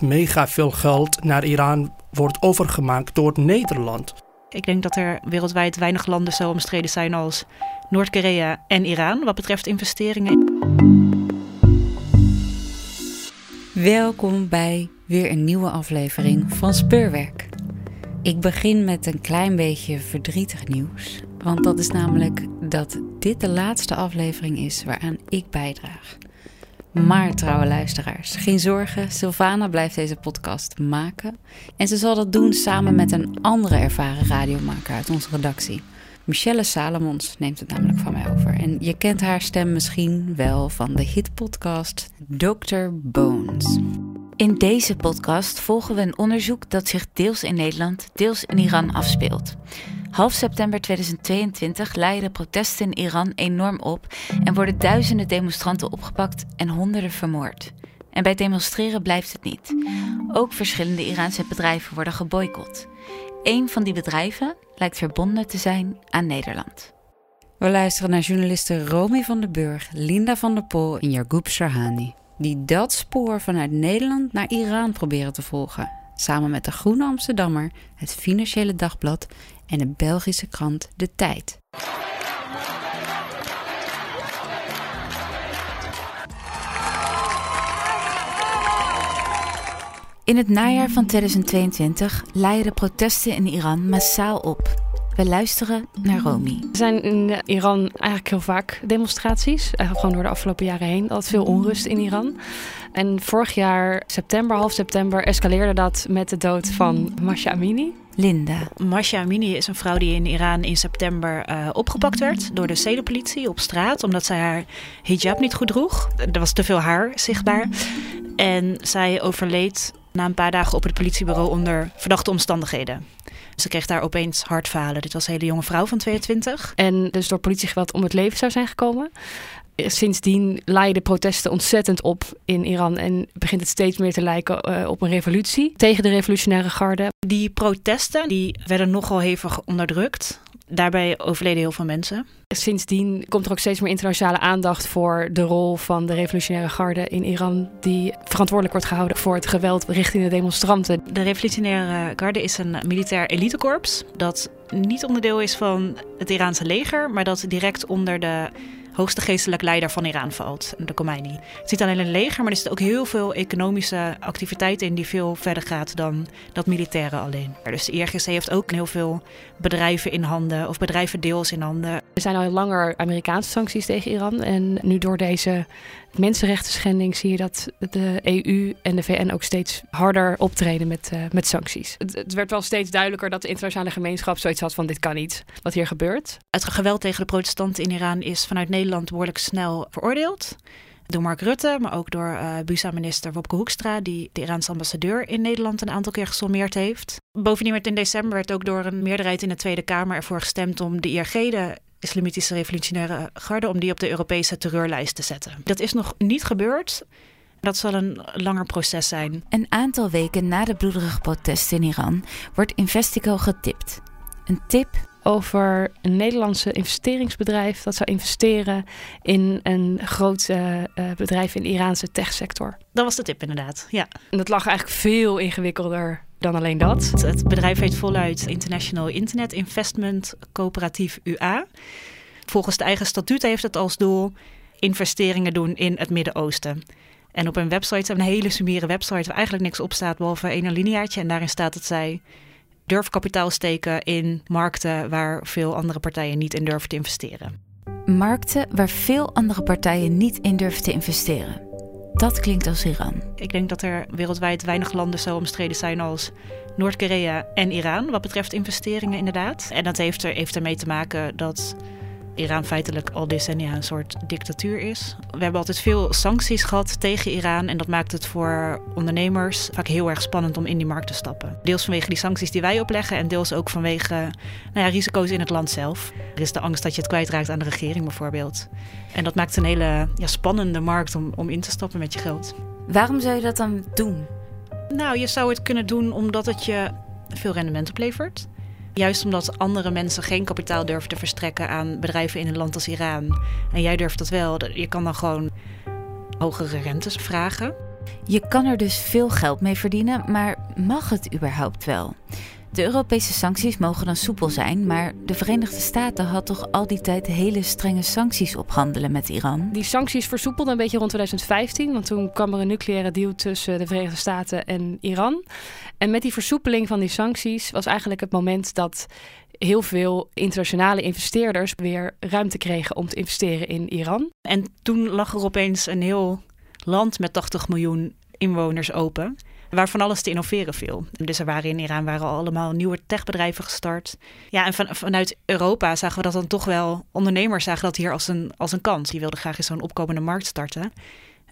Mega veel geld naar Iran wordt overgemaakt door Nederland. Ik denk dat er wereldwijd weinig landen zo omstreden zijn als Noord-Korea en Iran wat betreft investeringen. Welkom bij weer een nieuwe aflevering van Speurwerk. Ik begin met een klein beetje verdrietig nieuws. Want dat is namelijk dat dit de laatste aflevering is waaraan ik bijdraag. Maar trouwe luisteraars, geen zorgen, Sylvana blijft deze podcast maken. En ze zal dat doen samen met een andere ervaren radiomaker uit onze redactie. Michelle Salomons neemt het namelijk van mij over. En je kent haar stem misschien wel van de hitpodcast Dr. Bones. In deze podcast volgen we een onderzoek dat zich deels in Nederland, deels in Iran afspeelt. Half september 2022 leiden protesten in Iran enorm op en worden duizenden demonstranten opgepakt en honderden vermoord. En bij demonstreren blijft het niet. Ook verschillende Iraanse bedrijven worden geboycott. Een van die bedrijven lijkt verbonden te zijn aan Nederland. We luisteren naar journalisten Romy van den Burg, Linda van der Pol en Yargoub Sharhani. Die dat spoor vanuit Nederland naar Iran proberen te volgen. Samen met de Groene Amsterdammer, het Financiële Dagblad en de Belgische krant De Tijd. In het najaar van 2022 leiden de protesten in Iran massaal op. We luisteren naar Romy. Er zijn in Iran eigenlijk heel vaak demonstraties. Gewoon door de afgelopen jaren heen. Altijd veel onrust in Iran. En vorig jaar, september, half september, escaleerde dat met de dood van Masha Amini. Linda. Masha Amini is een vrouw die in Iran in september uh, opgepakt werd door de zedenpolitie op straat. Omdat zij haar hijab niet goed droeg. Er was te veel haar zichtbaar. En zij overleed na een paar dagen op het politiebureau onder verdachte omstandigheden. Ze kreeg daar opeens hartfalen. Dit was een hele jonge vrouw van 22. En dus door politiegeweld om het leven zou zijn gekomen. Sindsdien leiden protesten ontzettend op in Iran en begint het steeds meer te lijken uh, op een revolutie tegen de revolutionaire garde. Die protesten die werden nogal hevig onderdrukt. Daarbij overleden heel veel mensen. Sindsdien komt er ook steeds meer internationale aandacht voor de rol van de revolutionaire garde in Iran, die verantwoordelijk wordt gehouden voor het geweld richting de demonstranten. De revolutionaire garde is een militair elitekorps dat niet onderdeel is van het Iraanse leger, maar dat direct onder de hoogste geestelijk leider van Iran valt, de Khomeini. Het is alleen een leger, maar er zit ook heel veel economische activiteit in die veel verder gaat dan dat militaire alleen. Dus de IRGC heeft ook heel veel bedrijven in handen of bedrijven deels in handen. Er zijn al langer Amerikaanse sancties tegen Iran en nu door deze mensenrechten schending zie je dat de EU en de VN ook steeds harder optreden met, uh, met sancties. Het, het, werd wel steeds duidelijker dat de internationale gemeenschap zoiets had van dit kan niet, wat hier gebeurt. Het geweld tegen de protestanten in Iran is vanuit Nederland behoorlijk snel veroordeeld. Door Mark Rutte, maar ook door uh, BUSA-minister Wopke Hoekstra, die de Iraanse ambassadeur in Nederland een aantal keer gesommeerd heeft. Bovendien werd in december werd ook door een meerderheid in de Tweede Kamer ervoor gestemd om de IRG, de Islamitische Revolutionaire Garde, om die op de Europese terreurlijst te zetten. Dat is nog niet gebeurd. Dat zal een langer proces zijn. Een aantal weken na de bloederige protesten in Iran wordt Investico getipt. Een tip over een Nederlandse investeringsbedrijf dat zou investeren in een groot uh, bedrijf in de Iraanse techsector. Dat was de tip inderdaad, ja. En dat lag eigenlijk veel ingewikkelder dan alleen dat. Het bedrijf heet voluit International Internet Investment Coöperatief UA. Volgens de eigen statuten heeft het als doel investeringen doen in het Midden-Oosten. En op een website, een hele sumiere website, waar eigenlijk niks op staat behalve één alineaatje. En daarin staat dat zij durf kapitaal steken in markten waar veel andere partijen niet in durven te investeren. Markten waar veel andere partijen niet in durven te investeren. Dat klinkt als Iran. Ik denk dat er wereldwijd weinig landen zo omstreden zijn als Noord-Korea en Iran, wat betreft investeringen inderdaad. En dat heeft, er, heeft ermee te maken dat Iran feitelijk al decennia een soort dictatuur is. We hebben altijd veel sancties gehad tegen Iran en dat maakt het voor ondernemers vaak heel erg spannend om in die markt te stappen. Deels vanwege die sancties die wij opleggen en deels ook vanwege nou ja, risico's in het land zelf. Er is de angst dat je het kwijtraakt aan de regering bijvoorbeeld. En dat maakt een hele ja, spannende markt om, om in te stappen met je geld. Waarom zou je dat dan doen? Nou, je zou het kunnen doen omdat het je veel rendement oplevert. Juist omdat andere mensen geen kapitaal durven te verstrekken aan bedrijven in een land als Iran. En jij durft dat wel. Je kan dan gewoon hogere rentes vragen. Je kan er dus veel geld mee verdienen, maar mag het überhaupt wel? De Europese sancties mogen dan soepel zijn, maar de Verenigde Staten had toch al die tijd hele strenge sancties op handelen met Iran? Die sancties versoepelden een beetje rond 2015, want toen kwam er een nucleaire deal tussen de Verenigde Staten en Iran. En met die versoepeling van die sancties was eigenlijk het moment dat heel veel internationale investeerders weer ruimte kregen om te investeren in Iran. En toen lag er opeens een heel land met 80 miljoen inwoners open waar van alles te innoveren viel. Dus er waren in Iran waren al allemaal nieuwe techbedrijven gestart. Ja, en van, vanuit Europa zagen we dat dan toch wel, ondernemers zagen dat hier als een, als een kans. Die wilden graag in zo'n opkomende markt starten.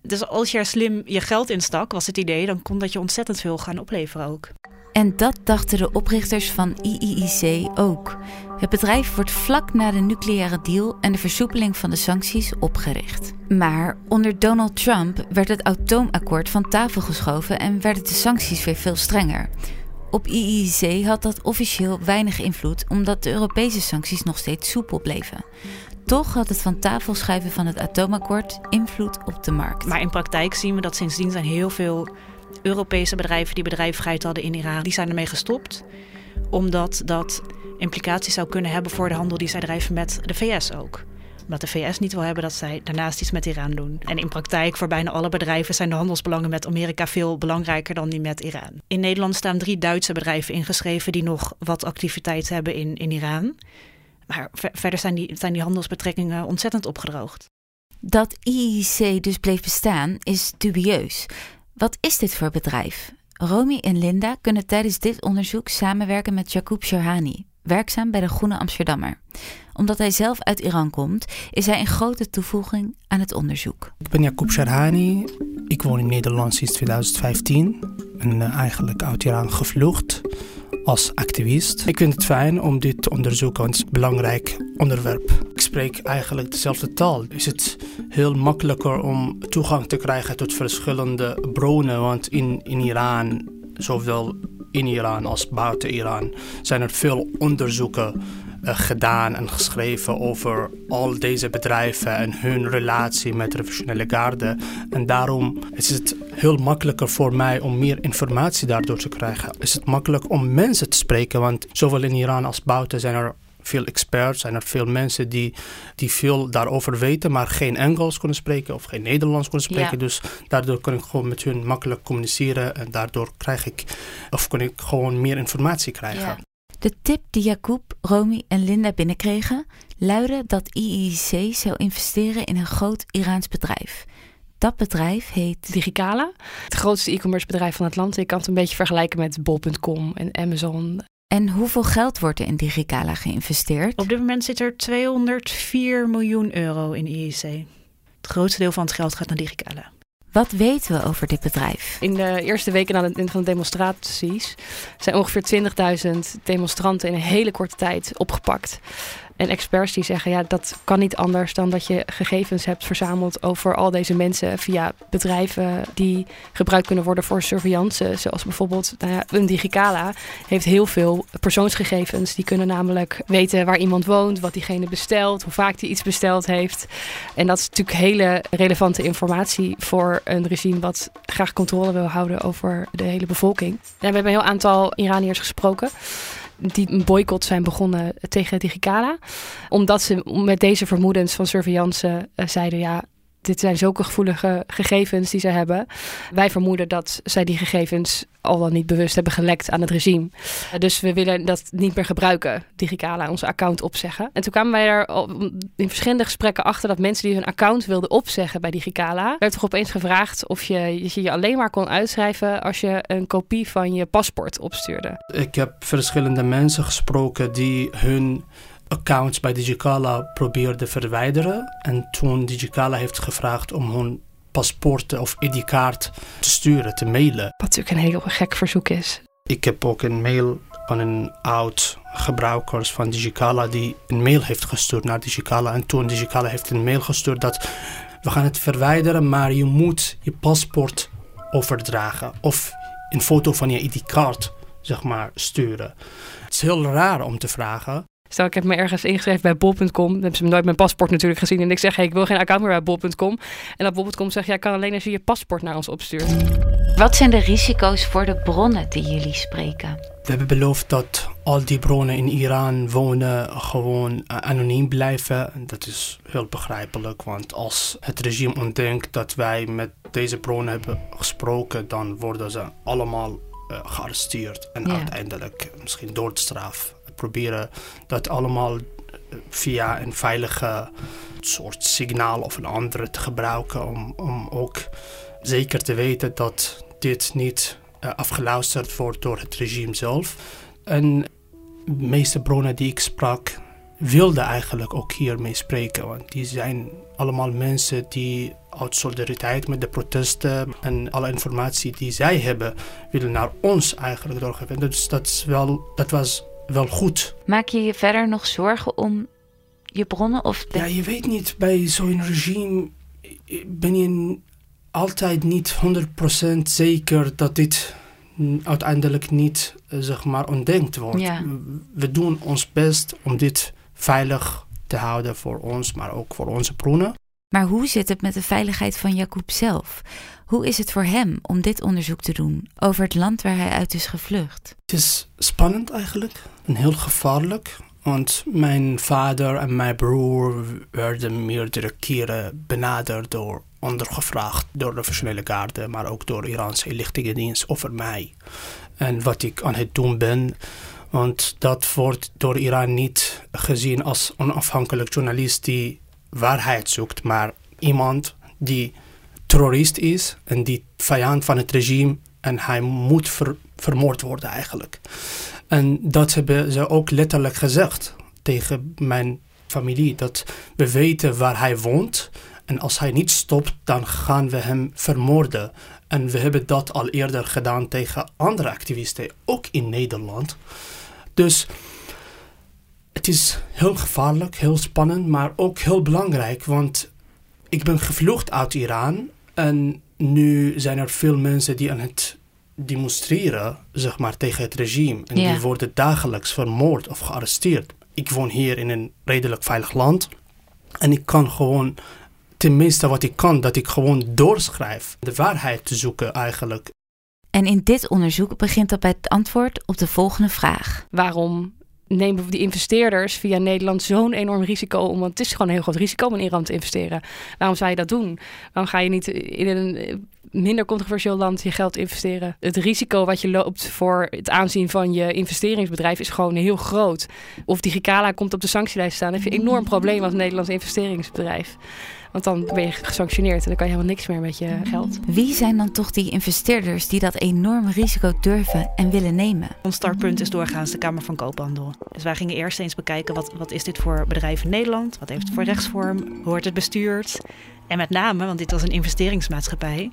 Dus als je er slim je geld in stak, was het idee, dan kon dat je ontzettend veel gaan opleveren ook. En dat dachten de oprichters van IIIC ook. Het bedrijf wordt vlak na de nucleaire deal en de versoepeling van de sancties opgericht. Maar onder Donald Trump werd het atoomakkoord van tafel geschoven en werden de sancties weer veel strenger. Op IIC had dat officieel weinig invloed omdat de Europese sancties nog steeds soepel bleven. Toch had het van tafel schuiven van het atoomakkoord invloed op de markt. Maar in praktijk zien we dat sindsdien zijn heel veel Europese bedrijven die bedrijvigheid hadden in Iran, die zijn ermee gestopt. Omdat dat implicaties zou kunnen hebben voor de handel die zij drijven met de VS ook omdat de VS niet wil hebben dat zij daarnaast iets met Iran doen. En in praktijk voor bijna alle bedrijven zijn de handelsbelangen met Amerika veel belangrijker dan die met Iran. In Nederland staan drie Duitse bedrijven ingeschreven die nog wat activiteit hebben in, in Iran. Maar verder zijn die, zijn die handelsbetrekkingen ontzettend opgedroogd. Dat IIC dus bleef bestaan is dubieus. Wat is dit voor bedrijf? Romy en Linda kunnen tijdens dit onderzoek samenwerken met Jacob Sharhani, werkzaam bij de Groene Amsterdammer. Omdat hij zelf uit Iran komt, is hij een grote toevoeging aan het onderzoek. Ik ben Jacob Sharhani. Ik woon in Nederland sinds 2015. Ik ben eh, eigenlijk uit Iran gevlucht als activist. Ik vind het fijn om dit te onderzoeken, want het is een belangrijk onderwerp. Ik spreek eigenlijk dezelfde taal. Is het heel makkelijker om toegang te krijgen tot verschillende bronnen, want in, in Iran, zowel in Iran als buiten Iran, zijn er veel onderzoeken gedaan en geschreven over al deze bedrijven en hun relatie met de revolutionaire garde. En daarom is het heel makkelijker voor mij om meer informatie daardoor te krijgen. Is het makkelijk om mensen te spreken, want zowel in Iran als buiten zijn er veel experts, zijn er veel mensen die, die veel daarover weten, maar geen Engels kunnen spreken of geen Nederlands kunnen spreken. Dus daardoor kan ik gewoon met hun makkelijk communiceren en daardoor krijg ik, of kan ik gewoon meer informatie krijgen. Ja. De tip die Jacob, Romy en Linda binnenkregen luidde dat IIC zou investeren in een groot Iraans bedrijf. Dat bedrijf heet Digicala, het grootste e-commerce bedrijf van het land. Ik kan het een beetje vergelijken met bol.com en Amazon. En hoeveel geld wordt er in Digicala geïnvesteerd? Op dit moment zit er 204 miljoen euro in IIC. Het grootste deel van het geld gaat naar Digicala. Wat weten we over dit bedrijf? In de eerste weken na de, van de demonstraties zijn ongeveer 20.000 demonstranten in een hele korte tijd opgepakt. En experts die zeggen, ja, dat kan niet anders dan dat je gegevens hebt verzameld over al deze mensen via bedrijven die gebruikt kunnen worden voor surveillance. Zoals bijvoorbeeld nou ja, een Digicala heeft heel veel persoonsgegevens. Die kunnen namelijk weten waar iemand woont, wat diegene bestelt, hoe vaak die iets besteld heeft. En dat is natuurlijk hele relevante informatie voor een regime wat graag controle wil houden over de hele bevolking. En we hebben een heel aantal Iraniërs gesproken die een boycott zijn begonnen tegen Digicala. Omdat ze met deze vermoedens van surveillance uh, zeiden: ja, dit zijn zulke gevoelige gegevens die ze hebben. Wij vermoeden dat zij die gegevens al dan niet bewust hebben gelekt aan het regime. Dus we willen dat niet meer gebruiken, Digicala, onze account opzeggen. En toen kwamen wij er in verschillende gesprekken achter dat mensen die hun account wilden opzeggen bij Digicala, werd toch opeens gevraagd of je je, je alleen maar kon uitschrijven als je een kopie van je paspoort opstuurde. Ik heb verschillende mensen gesproken die hun accounts bij Digicala probeerde verwijderen. En toen Digicala heeft gevraagd om hun paspoorten of ID-kaart te sturen, te mailen. Wat natuurlijk een heel gek verzoek is. Ik heb ook een mail van een oud gebruiker van Digicala die een mail heeft gestuurd naar Digicala. En toen Digicala heeft een mail gestuurd dat we gaan het verwijderen, maar je moet je paspoort overdragen of een foto van je ID-kaart zeg maar sturen. Het is heel raar om te vragen. Stel, ik heb me ergens ingeschreven bij bol.com. Dan hebben ze nooit mijn paspoort natuurlijk gezien. En ik zeg, hey, ik wil geen account meer bij bol.com. En dat bol.com zegt, jij kan alleen als je je paspoort naar ons opstuurt. Wat zijn de risico's voor de bronnen die jullie spreken? We hebben beloofd dat al die bronnen in Iran wonen gewoon eh, anoniem blijven. Dat is heel begrijpelijk, want als het regime ontdekt dat wij met deze bronnen hebben gesproken, dan worden ze allemaal uh, gearresteerd en Ja. uiteindelijk misschien doodstraf. Proberen dat allemaal eh, via een veilige soort signaal of een andere te gebruiken om, om ook zeker te weten dat dit niet eh, afgeluisterd wordt door het regime zelf. En de meeste bronnen die ik sprak wilden eigenlijk ook hiermee spreken, want die zijn allemaal mensen die uit solidariteit met de protesten en alle informatie die zij hebben, willen naar ons eigenlijk doorgeven. Dus dat, is wel, dat was wel goed. Maak je je verder nog zorgen om je bronnen? Of de- Ja, je weet niet, bij zo'n regime ben je altijd niet 100% zeker dat dit uiteindelijk niet, eh, zeg maar, ontdekt wordt. Ja. We doen ons best om dit veilig te houden voor ons, maar ook voor onze bronnen. Maar hoe zit het met de veiligheid van Jacob zelf? Hoe is het voor hem om dit onderzoek te doen over het land waar hij uit is gevlucht? Het is spannend eigenlijk en heel gevaarlijk. Want mijn vader en mijn broer werden meerdere keren benaderd door ondergevraagd door de Nationale Garde, maar ook door Iraanse inlichtingendienst over mij. En wat ik aan het doen ben. Want dat wordt door Iran niet gezien als onafhankelijk journalist die waarheid zoekt, maar iemand die terrorist is en die vijand van het regime en hij moet ver- vermoord worden eigenlijk. En dat hebben ze ook letterlijk gezegd tegen mijn familie, dat we weten waar hij woont en als hij niet stopt, dan gaan we hem vermoorden. En we hebben dat al eerder gedaan tegen andere activisten, ook in Nederland. Dus het is heel gevaarlijk, heel spannend, maar ook heel belangrijk, want ik ben gevlucht uit Iran en nu zijn er veel mensen die aan het demonstreren, zeg maar, tegen het regime. En die worden dagelijks vermoord of gearresteerd. Ik woon hier in een redelijk veilig land en ik kan gewoon, tenminste wat ik kan, dat ik gewoon doorschrijf. De waarheid te zoeken eigenlijk. En in dit onderzoek begint dat bij het antwoord op de volgende vraag. Waarom nemen die investeerders via Nederland zo'n enorm risico om? Want het is gewoon een heel groot risico om in Iran te investeren. Waarom zou je dat doen? Waarom ga je niet in een minder controversieel land je geld investeren? Het risico wat je loopt voor het aanzien van je investeringsbedrijf is gewoon heel groot. Of Digicala komt op de sanctielijst staan, dan heb je een enorm probleem als Nederlands investeringsbedrijf. Want dan ben je gesanctioneerd en dan kan je helemaal niks meer met je geld. Wie zijn dan toch die investeerders die dat enorme risico durven en willen nemen? Ons startpunt is doorgaans de Kamer van Koophandel. Dus wij gingen eerst eens bekijken wat, wat is dit voor bedrijf in Nederland? Wat heeft het voor rechtsvorm? Hoe wordt het bestuurd? En met name, want dit was een investeringsmaatschappij,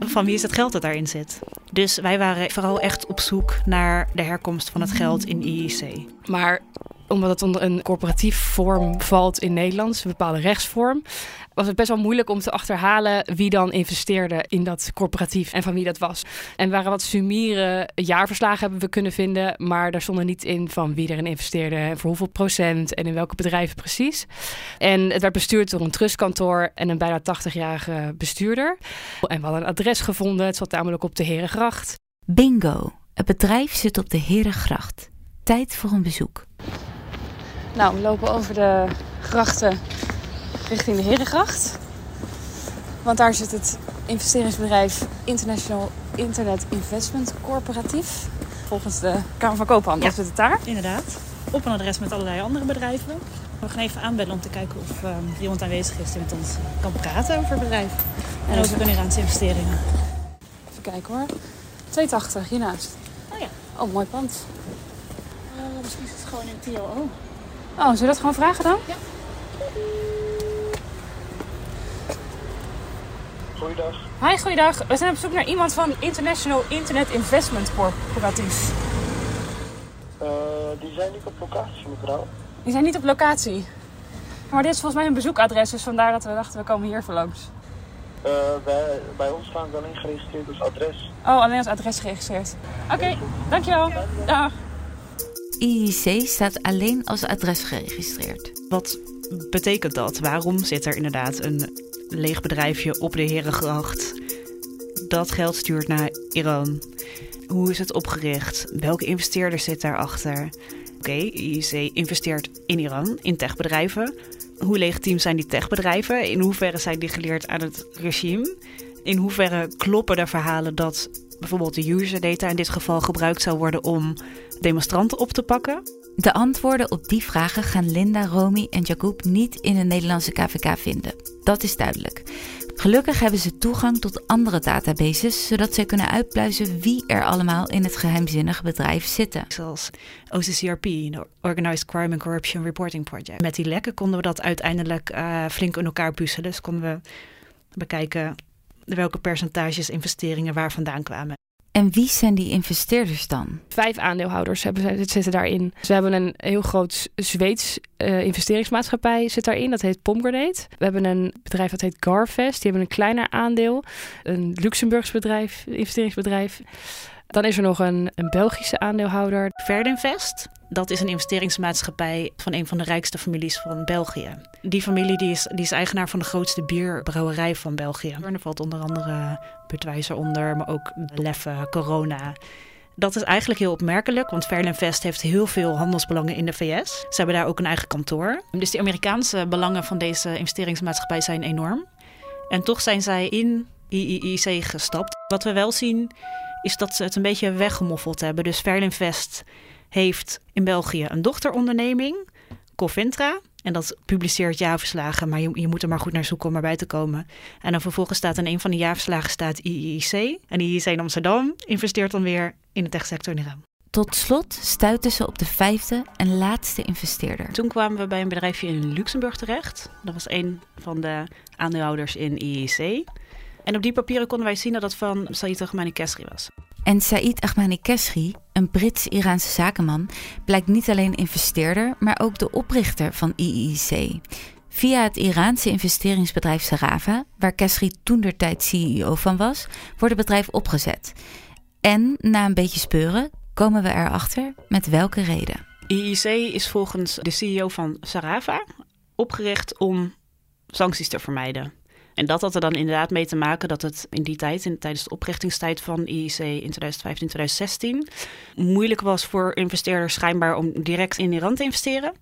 van wie is het geld dat daarin zit? Dus wij waren vooral echt op zoek naar de herkomst van het geld in IEC. Maar omdat het onder een corporatief vorm valt in Nederland, een bepaalde rechtsvorm, was het best wel moeilijk om te achterhalen wie dan investeerde in dat corporatief en van wie dat was. En waren wat sumiere jaarverslagen hebben we kunnen vinden, maar daar stonden niet in van wie erin investeerde en voor hoeveel procent en in welke bedrijven precies. En het werd bestuurd door een trustkantoor en een bijna 80-jarige bestuurder. En we hadden een adres gevonden, het zat namelijk op de Herengracht. Bingo! Het bedrijf zit op de Herengracht. Tijd voor een bezoek. Nou, we lopen over de grachten richting de Herengracht. Want daar zit het investeringsbedrijf International Internet Investment Corporatief. Volgens de Kamer van Koophandel Ja. zit het daar. Inderdaad. Op een adres met allerlei andere bedrijven. We gaan even aanbellen om te kijken of ehm, iemand aanwezig is die met ons kan praten over het bedrijf. En over de Iraanse investeringen. Even kijken hoor. 280 hiernaast. Oh ja. Oh, mooi pand. misschien is het gewoon een TLO. Oh, zullen we dat gewoon vragen dan? Ja. Goeiedag. Hi, goeiedag. We zijn op zoek naar iemand van International Internet Investment Corporatief. Uh, die zijn niet op locatie, mevrouw. Die zijn niet op locatie. Maar dit is volgens mij een bezoekadres, dus vandaar dat we dachten we komen hier voor langs. Uh, bij, bij ons staan alleen geregistreerd als adres. Oh, alleen als adres geregistreerd. Oké, okay, dankjewel. Dag. IIC staat alleen als adres geregistreerd. Wat betekent dat? Waarom zit er inderdaad een leeg bedrijfje op de Herengracht dat geld stuurt naar Iran? Hoe is het opgericht? Welke investeerder zit daarachter? Oké, IIC investeert in Iran, in techbedrijven. Hoe legitiem zijn die techbedrijven? In hoeverre zijn die geleerd aan het regime? In hoeverre kloppen de verhalen dat bijvoorbeeld de user data in dit geval gebruikt zou worden om demonstranten op te pakken? De antwoorden op die vragen gaan Linda, Romy en Jacob niet in de Nederlandse KVK vinden. Dat is duidelijk. Gelukkig hebben ze toegang tot andere databases, zodat ze kunnen uitpluizen wie er allemaal in het geheimzinnige bedrijf zitten. Zoals OCCRP, de Organized Crime and Corruption Reporting Project. Met die lekken konden we dat uiteindelijk uh, flink in elkaar puzzelen. Dus konden we bekijken welke percentages investeringen waar vandaan kwamen. En wie zijn die investeerders dan? Vijf aandeelhouders hebben, zitten daarin. Ze hebben een heel groot Zweeds uh, investeringsmaatschappij zit daarin. Dat heet Pomgrenade. We hebben een bedrijf dat heet Garvest. Die hebben een kleiner aandeel. Een Luxemburgs bedrijf, investeringsbedrijf. Dan is er nog een, een Belgische aandeelhouder. Verdinvest. Dat is een investeringsmaatschappij van een van de rijkste families van België. Die familie die is, die is eigenaar van de grootste bierbrouwerij van België. Er valt onder andere Budweiser onder, maar ook Leffe, Corona. Dat is eigenlijk heel opmerkelijk, want Verlinvest heeft heel veel handelsbelangen in de VS. Ze hebben daar ook een eigen kantoor. Dus de Amerikaanse belangen van deze investeringsmaatschappij zijn enorm. En toch zijn zij in IIC gestapt. Wat we wel zien is dat ze het een beetje weggemoffeld hebben. Dus Verlinvest heeft in België een dochteronderneming, Coventra. En dat publiceert jaarverslagen, maar je, je, moet er maar goed naar zoeken om erbij te komen. En dan vervolgens staat in een van de jaarverslagen staat IIC. En IIC in Amsterdam investeert dan weer in de techsector in Iran. Tot slot stuiten ze op de vijfde en laatste investeerder. Toen kwamen we bij een bedrijfje in Luxemburg terecht. Dat was een van de aandeelhouders in IIC. En op die papieren konden wij zien dat dat van Said Ahmani Kesri was. En Said Ahmani Kesri, een Brits-Iraanse zakenman, blijkt niet alleen investeerder, maar ook de oprichter van IIC. Via het Iraanse investeringsbedrijf Sarava, waar Kesri toen der tijd CEO van was, wordt het bedrijf opgezet. En na een beetje speuren komen we erachter met welke reden. IIC is volgens de CEO van Sarava opgericht om sancties te vermijden. En dat had er dan inderdaad mee te maken dat het in die tijd, in, tijdens de oprichtingstijd van IEC in 2015, 2016, moeilijk was voor investeerders schijnbaar om direct in Iran te investeren.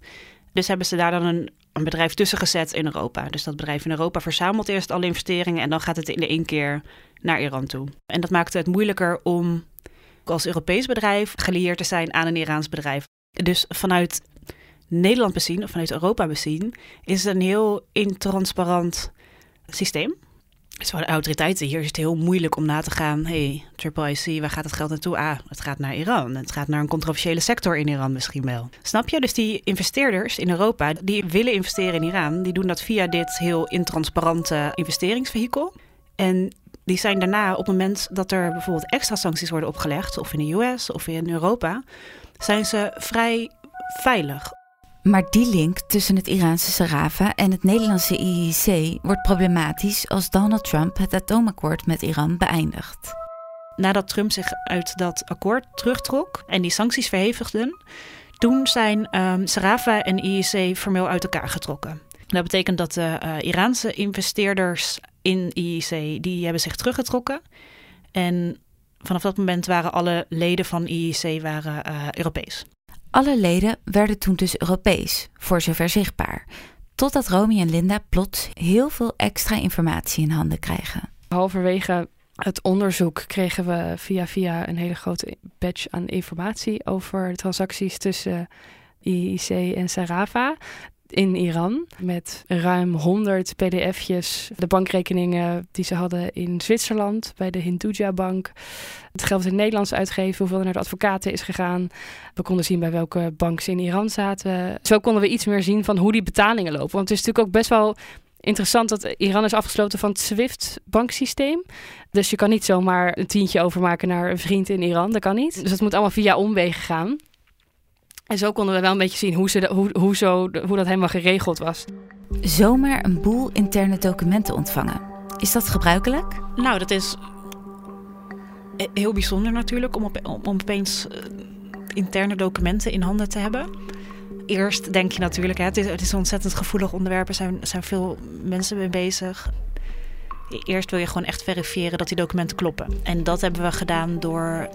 Dus hebben ze daar dan een, een bedrijf tussen gezet in Europa. Dus dat bedrijf in Europa verzamelt eerst alle investeringen en dan gaat het in één keer naar Iran toe. En dat maakte het moeilijker om als Europees bedrijf gelieerd te zijn aan een Iraans bedrijf. Dus vanuit Nederland bezien, of vanuit Europa bezien, is het een heel intransparant systeem. Dus voor de autoriteiten hier is het heel moeilijk om na te gaan. hey, Triple IC, waar gaat het geld naartoe? Ah, het gaat naar Iran. Het gaat naar een controversiële sector in Iran misschien wel. Snap je? Dus die investeerders in Europa, die willen investeren in Iran, die doen dat via dit heel intransparante investeringsvehikel. En die zijn daarna, op het moment dat er bijvoorbeeld extra sancties worden opgelegd, of in de US of in Europa, zijn ze vrij veilig maar die link tussen het Iraanse Sarava en het Nederlandse IIC wordt problematisch als Donald Trump het atoomakkoord met Iran beëindigt. Nadat Trump zich uit dat akkoord terugtrok en die sancties verhevigden, toen zijn um, Sarava en IIC formeel uit elkaar getrokken. Dat betekent dat de uh, Iraanse investeerders in IIC die hebben zich teruggetrokken. En vanaf dat moment waren alle leden van IIC waren, uh, Europees. Alle leden werden toen dus Europees, voor zover zichtbaar. Totdat Romy en Linda plots heel veel extra informatie in handen krijgen. Halverwege het onderzoek kregen we via via een hele grote batch aan informatie over transacties tussen IIC en Sarava. In Iran. Met ruim 100 pdf'jes. De bankrekeningen die ze hadden in Zwitserland bij de Hinduja Bank. Het geld in Nederlands uitgeven, hoeveel er naar de advocaten is gegaan. We konden zien bij welke bank ze in Iran zaten. Zo konden we iets meer zien van hoe die betalingen lopen. Want het is natuurlijk ook best wel interessant dat Iran is afgesloten van het SWIFT-banksysteem. Dus je kan niet zomaar een tientje overmaken naar een vriend in Iran. Dat kan niet. Dus dat moet allemaal via omwegen gaan. En zo konden we wel een beetje zien hoe, ze hoe, hoe, zo, hoe dat helemaal geregeld was. Zomaar een boel interne documenten ontvangen. Is dat gebruikelijk? Nou, dat is heel bijzonder natuurlijk om, op, om opeens uh, interne documenten in handen te hebben. Eerst denk je natuurlijk, hè, het, is, het is een ontzettend gevoelig onderwerp. Er zijn, zijn veel mensen mee bezig. Eerst wil je gewoon echt verifiëren dat die documenten kloppen. En dat hebben we gedaan door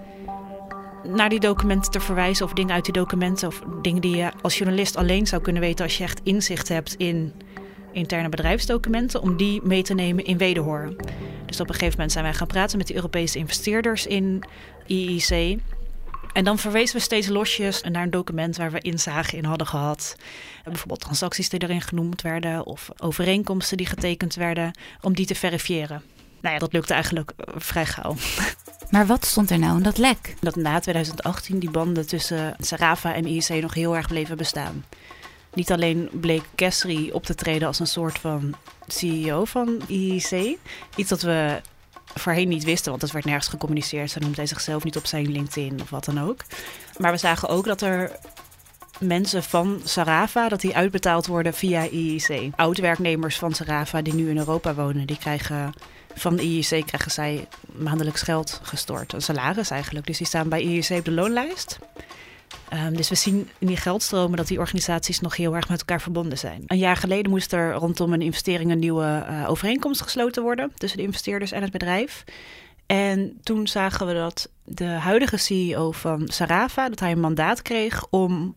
naar die documenten te verwijzen of dingen uit die documenten of dingen die je als journalist alleen zou kunnen weten als je echt inzicht hebt in interne bedrijfsdocumenten, om die mee te nemen in wederhoor. Dus op een gegeven moment zijn wij gaan praten met de Europese investeerders in IIC. En dan verwezen we steeds losjes naar een document waar we inzagen in hadden gehad. Bijvoorbeeld transacties die erin genoemd werden of overeenkomsten die getekend werden, om die te verifiëren. Nou ja, dat lukte eigenlijk eh, vrij gauw. Maar wat stond er nou in dat lek? Dat na 2018 die banden tussen Sarafa en IEC nog heel erg bleven bestaan. Niet alleen bleek Kessri op te treden als een soort van CEO van IEC. Iets dat we voorheen niet wisten, want het werd nergens gecommuniceerd. Ze noemde hij zichzelf niet op zijn LinkedIn of wat dan ook. Maar we zagen ook dat er mensen van Sarafa, dat die uitbetaald worden via IEC. Oud-werknemers van Sarafa die nu in Europa wonen, die krijgen van IEC krijgen zij maandelijks geld gestort. Een salaris eigenlijk. Dus die staan bij IEC op de loonlijst. Um, dus we zien in die geldstromen dat die organisaties nog heel erg met elkaar verbonden zijn. Een jaar geleden moest er rondom een investering een nieuwe uh, overeenkomst gesloten worden tussen de investeerders en het bedrijf. En toen zagen we dat de huidige CEO van Sarafa, dat hij een mandaat kreeg om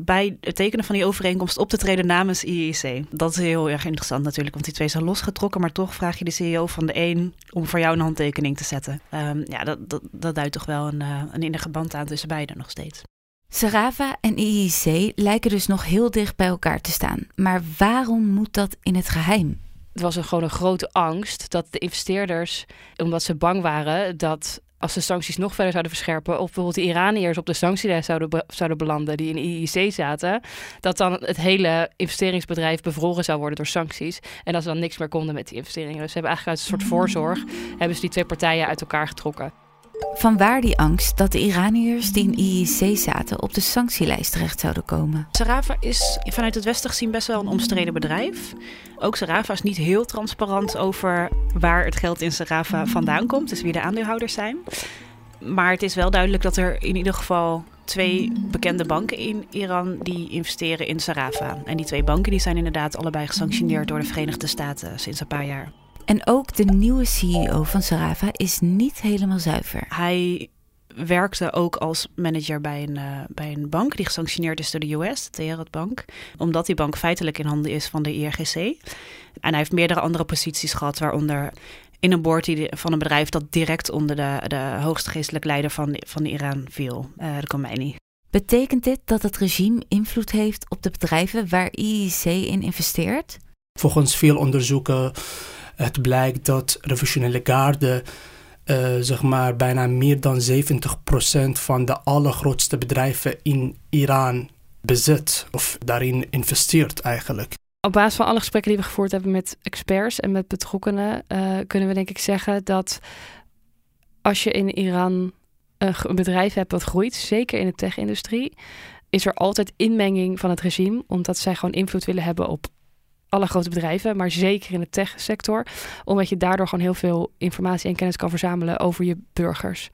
bij het tekenen van die overeenkomst op te treden namens IEC. Dat is heel erg interessant natuurlijk, want die twee zijn losgetrokken, maar toch vraag je de CEO van de een om voor jou een handtekening te zetten. Um, ja, dat, dat, dat duidt toch wel een, uh, een innige band aan tussen beiden nog steeds. Sarafa en IEC lijken dus nog heel dicht bij elkaar te staan. Maar waarom moet dat in het geheim? Het was een, gewoon een grote angst dat de investeerders, omdat ze bang waren dat als de sancties nog verder zouden verscherpen, of bijvoorbeeld de Iraniërs op de sanctielijst zouden, zouden belanden die in IEC zaten, dat dan het hele investeringsbedrijf bevroren zou worden door sancties. En dat ze dan niks meer konden met die investeringen. Dus ze hebben eigenlijk uit een soort voorzorg, hebben ze die twee partijen uit elkaar getrokken. Vanwaar die angst dat de Iraniërs die in IEC zaten op de sanctielijst terecht zouden komen? Sarafa is vanuit het Westen gezien best wel een omstreden bedrijf. Ook Sarafa is niet heel transparant over waar het geld in Sarafa vandaan komt, dus wie de aandeelhouders zijn. Maar het is wel duidelijk dat er in ieder geval twee bekende banken in Iran die investeren in Sarafa. En die twee banken die zijn inderdaad allebei gesanctioneerd door de Verenigde Staten sinds een paar jaar. En ook de nieuwe CEO van Sarafa is niet helemaal zuiver. Hij werkte ook als manager bij een, uh, bij een bank die gesanctioneerd is door de US, de Teheran Bank. Omdat die bank feitelijk in handen is van de IRGC. En hij heeft meerdere andere posities gehad, waaronder in een board die, van een bedrijf dat direct onder de, de hoogste geestelijk leider van, van Iran viel, uh, de Khomeini. Betekent dit dat het regime invloed heeft op de bedrijven waar IEC in investeert? Volgens veel onderzoeken het blijkt dat revolutionaire garde uh, zeg maar bijna meer dan 70% van de allergrootste bedrijven in Iran bezit of daarin investeert eigenlijk. Op basis van alle gesprekken die we gevoerd hebben met experts en met betrokkenen, uh, kunnen we denk ik zeggen dat als je in Iran een bedrijf hebt dat groeit, zeker in de tech-industrie, is er altijd inmenging van het regime, omdat zij gewoon invloed willen hebben op alle grote bedrijven, maar zeker in de tech-sector, omdat je daardoor gewoon heel veel informatie en kennis kan verzamelen over je burgers.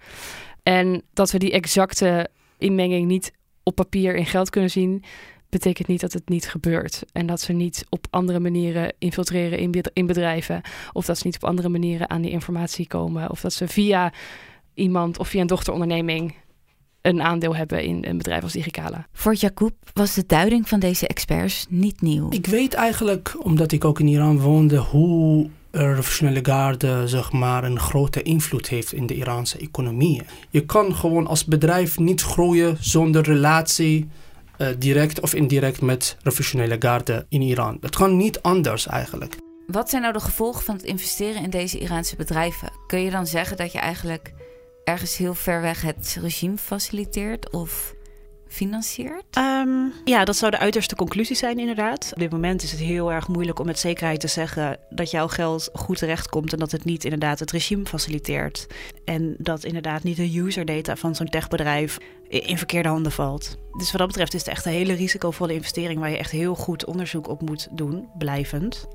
En dat we die exacte inmenging niet op papier in geld kunnen zien, betekent niet dat het niet gebeurt. En dat ze niet op andere manieren infiltreren in, in bedrijven, of dat ze niet op andere manieren aan die informatie komen, of dat ze via iemand of via een dochteronderneming een aandeel hebben in een bedrijf als Digicala. Voor Jacob was de duiding van deze experts niet nieuw. Ik weet eigenlijk, omdat ik ook in Iran woonde, hoe revolutionaire garde zeg maar, een grote invloed heeft in de Iraanse economie. Je kan gewoon als bedrijf niet groeien zonder relatie uh, direct of indirect met revolutionaire garde in Iran. Het kan niet anders eigenlijk. Wat zijn nou de gevolgen van het investeren in deze Iraanse bedrijven? Kun je dan zeggen dat je eigenlijk ergens heel ver weg het regime faciliteert of financiert? Ehm, ja, dat zou de uiterste conclusie zijn, inderdaad. Op dit moment is het heel erg moeilijk om met zekerheid te zeggen dat jouw geld goed terechtkomt en dat het niet inderdaad het regime faciliteert. En dat inderdaad niet de user data van zo'n techbedrijf in verkeerde handen valt. Dus wat dat betreft is het echt een hele risicovolle investering waar je echt heel goed onderzoek op moet doen, blijvend.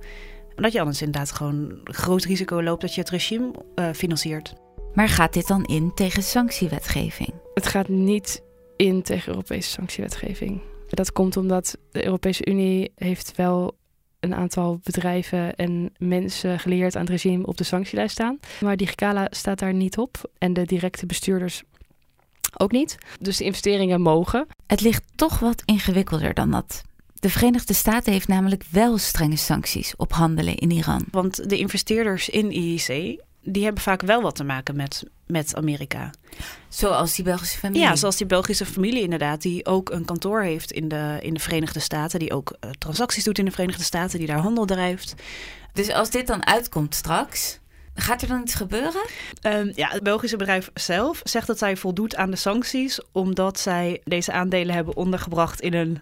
Omdat je anders inderdaad gewoon groot risico loopt dat je het regime uh, financiert. Maar gaat dit dan in tegen sanctiewetgeving? Het gaat niet in tegen Europese sanctiewetgeving. Dat komt omdat de Europese Unie heeft wel een aantal bedrijven en mensen geleerd aan het regime op de sanctielijst staan. Maar Digicala staat daar niet op en de directe bestuurders ook niet. Dus de investeringen mogen. Het ligt toch wat ingewikkelder dan dat. De Verenigde Staten heeft namelijk wel strenge sancties op handelen in Iran. Want de investeerders in IEC die hebben vaak wel wat te maken met, met Amerika. Zoals die Belgische familie? Ja, zoals die Belgische familie inderdaad, die ook een kantoor heeft in de, in de Verenigde Staten, die ook uh, transacties doet in de Verenigde Staten, die daar handel drijft. Dus als dit dan uitkomt straks, Gaat er dan iets gebeuren? Um, ja, het Belgische bedrijf zelf zegt dat zij voldoet aan de sancties, omdat zij deze aandelen hebben ondergebracht in een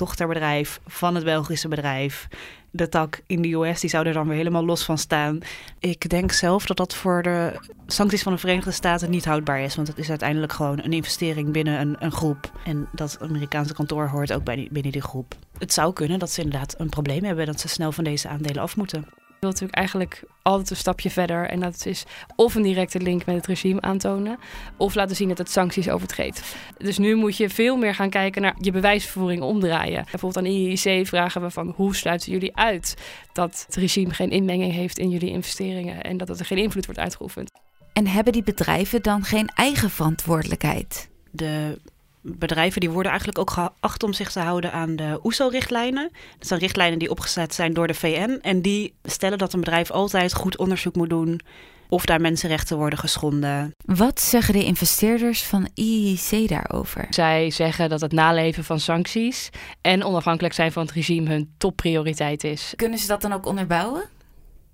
dochterbedrijf van het Belgische bedrijf. De tak in de US, die zou er dan weer helemaal los van staan. Ik denk zelf dat dat voor de sancties van de Verenigde Staten niet houdbaar is. Want het is uiteindelijk gewoon een investering binnen een, een groep. En dat Amerikaanse kantoor hoort ook bij binnen die groep. Het zou kunnen dat ze inderdaad een probleem hebben dat ze snel van deze aandelen af moeten wil natuurlijk eigenlijk altijd een stapje verder. En dat is of een directe link met het regime aantonen, of laten zien dat het sancties overtreedt. Dus nu moet je veel meer gaan kijken naar je bewijsvoering omdraaien. Bijvoorbeeld aan IEC vragen we van hoe sluiten jullie uit dat het regime geen inmenging heeft in jullie investeringen en dat er geen invloed wordt uitgeoefend. En hebben die bedrijven dan geen eigen verantwoordelijkheid? De bedrijven die worden eigenlijk ook geacht om zich te houden aan de OESO-richtlijnen. Dat zijn richtlijnen die opgezet zijn door de VN. En die stellen dat een bedrijf altijd goed onderzoek moet doen of daar mensenrechten worden geschonden. Wat zeggen de investeerders van IEC daarover? Zij zeggen dat het naleven van sancties en onafhankelijk zijn van het regime hun topprioriteit is. Kunnen ze dat dan ook onderbouwen?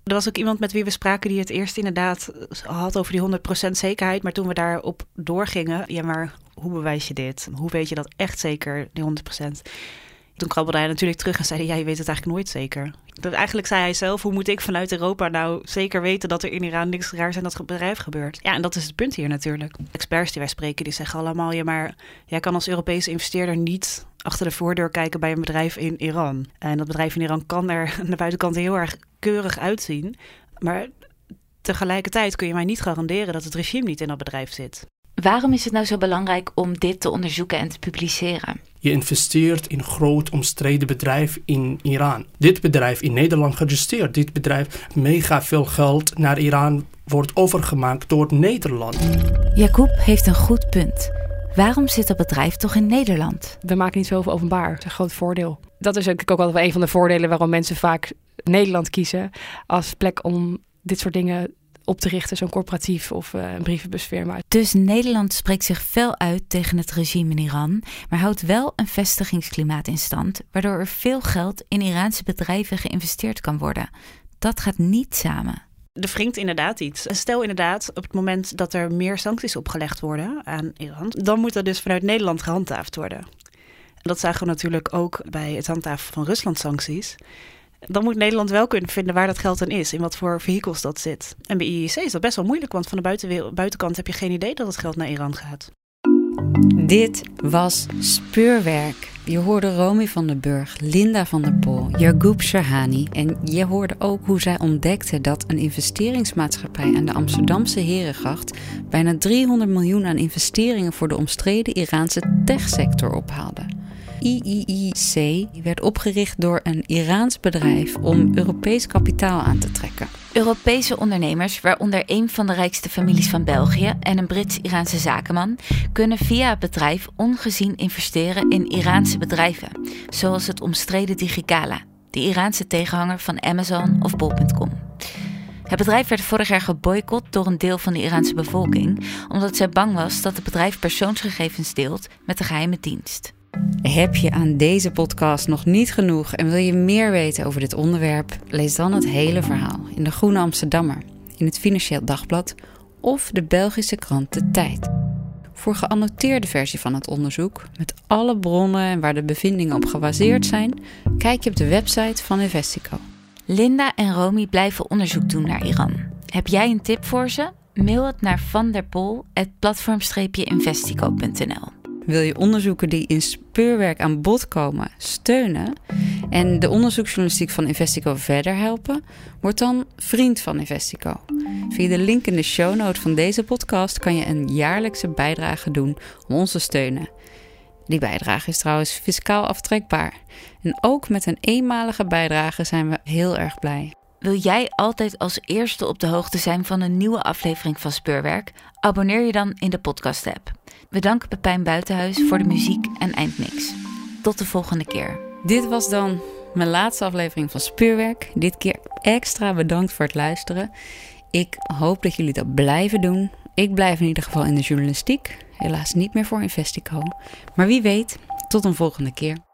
Er was ook iemand met wie we spraken die het eerst inderdaad had over die 100% zekerheid. Maar toen we daarop doorgingen, ja, maar hoe bewijs je dit? Hoe weet je dat echt zeker, die 100%? Toen krabbelde hij natuurlijk terug en zei: Ja, je weet het eigenlijk nooit zeker. Dat eigenlijk zei hij zelf: Hoe moet ik vanuit Europa nou zeker weten dat er in Iran niks raars aan dat bedrijf gebeurt? Ja, en dat is het punt hier natuurlijk. Experts die wij spreken, die zeggen allemaal: Ja, maar jij kan als Europese investeerder niet achter de voordeur kijken bij een bedrijf in Iran. En dat bedrijf in Iran kan er aan de buitenkant heel erg keurig uitzien. Maar tegelijkertijd kun je mij niet garanderen dat het regime niet in dat bedrijf zit. Waarom is het nou zo belangrijk om dit te onderzoeken en te publiceren? Je investeert in een groot omstreden bedrijf in Iran. Dit bedrijf in Nederland geregistreerd. Dit bedrijf mega veel geld naar Iran wordt overgemaakt door Nederland. Jacob heeft een goed punt. Waarom zit dat bedrijf toch in Nederland? We maken niet zoveel openbaar. Dat is een groot voordeel. Dat is ook wel een van de voordelen waarom mensen vaak Nederland kiezen als plek om dit soort dingen op te richten, zo'n corporatief of uh, een brievenbusfirma. Dus Nederland spreekt zich fel uit tegen het regime in Iran, maar houdt wel een vestigingsklimaat in stand, waardoor er veel geld in Iraanse bedrijven geïnvesteerd kan worden. Dat gaat niet samen. Er wringt inderdaad iets. Stel inderdaad, op het moment dat er meer sancties opgelegd worden aan Iran, dan moet dat dus vanuit Nederland gehandhaafd worden. Dat zagen we natuurlijk ook bij het handhaven van Rusland-sancties dan moet Nederland wel kunnen vinden waar dat geld dan is, in wat voor vehicles dat zit. En bij IEC is dat best wel moeilijk, want van de buitenkant heb je geen idee dat het geld naar Iran gaat. Dit was Speurwerk. Je hoorde Romy van den Burg, Linda van der Pol, Yagoub Shahani en je hoorde ook hoe zij ontdekte dat een investeringsmaatschappij aan de Amsterdamse Herengracht bijna 300 miljoen aan investeringen voor de omstreden Iraanse techsector ophaalde. IIIC werd opgericht door een Iraans bedrijf om Europees kapitaal aan te trekken. Europese ondernemers, waaronder een van de rijkste families van België en een Brits-Iraanse zakenman, kunnen via het bedrijf ongezien investeren in Iraanse bedrijven, zoals het omstreden Digicala, de Iraanse tegenhanger van Amazon of Bol.com. Het bedrijf werd vorig jaar geboycott door een deel van de Iraanse bevolking, omdat zij bang was dat het bedrijf persoonsgegevens deelt met de geheime dienst. Heb je aan deze podcast nog niet genoeg en wil je meer weten over dit onderwerp? Lees dan het hele verhaal in de Groene Amsterdammer, in het Financieel Dagblad of de Belgische krant De Tijd. Voor geannoteerde versie van het onderzoek, met alle bronnen en waar de bevindingen op gebaseerd zijn, kijk je op de website van Investico. Linda en Romy blijven onderzoek doen naar Iran. Heb jij een tip voor ze? Mail het naar vanderpol.platform-investico.nl Wil je onderzoeken die in speurwerk aan bod komen steunen en de onderzoeksjournalistiek van Investico verder helpen? Word dan vriend van Investico. Via de link in de show note van deze podcast kan je een jaarlijkse bijdrage doen om ons te steunen. Die bijdrage is trouwens fiscaal aftrekbaar. En ook met een eenmalige bijdrage zijn we heel erg blij. Wil jij altijd als eerste op de hoogte zijn van een nieuwe aflevering van Speurwerk? Abonneer je dan in de podcast-app. We danken Pepijn Buitenhuis voor de muziek en eindmix. Tot de volgende keer. Dit was dan mijn laatste aflevering van Speurwerk. Dit keer extra bedankt voor het luisteren. Ik hoop dat jullie dat blijven doen. Ik blijf in ieder geval in de journalistiek. Helaas niet meer voor Investico. Maar wie weet, tot een volgende keer.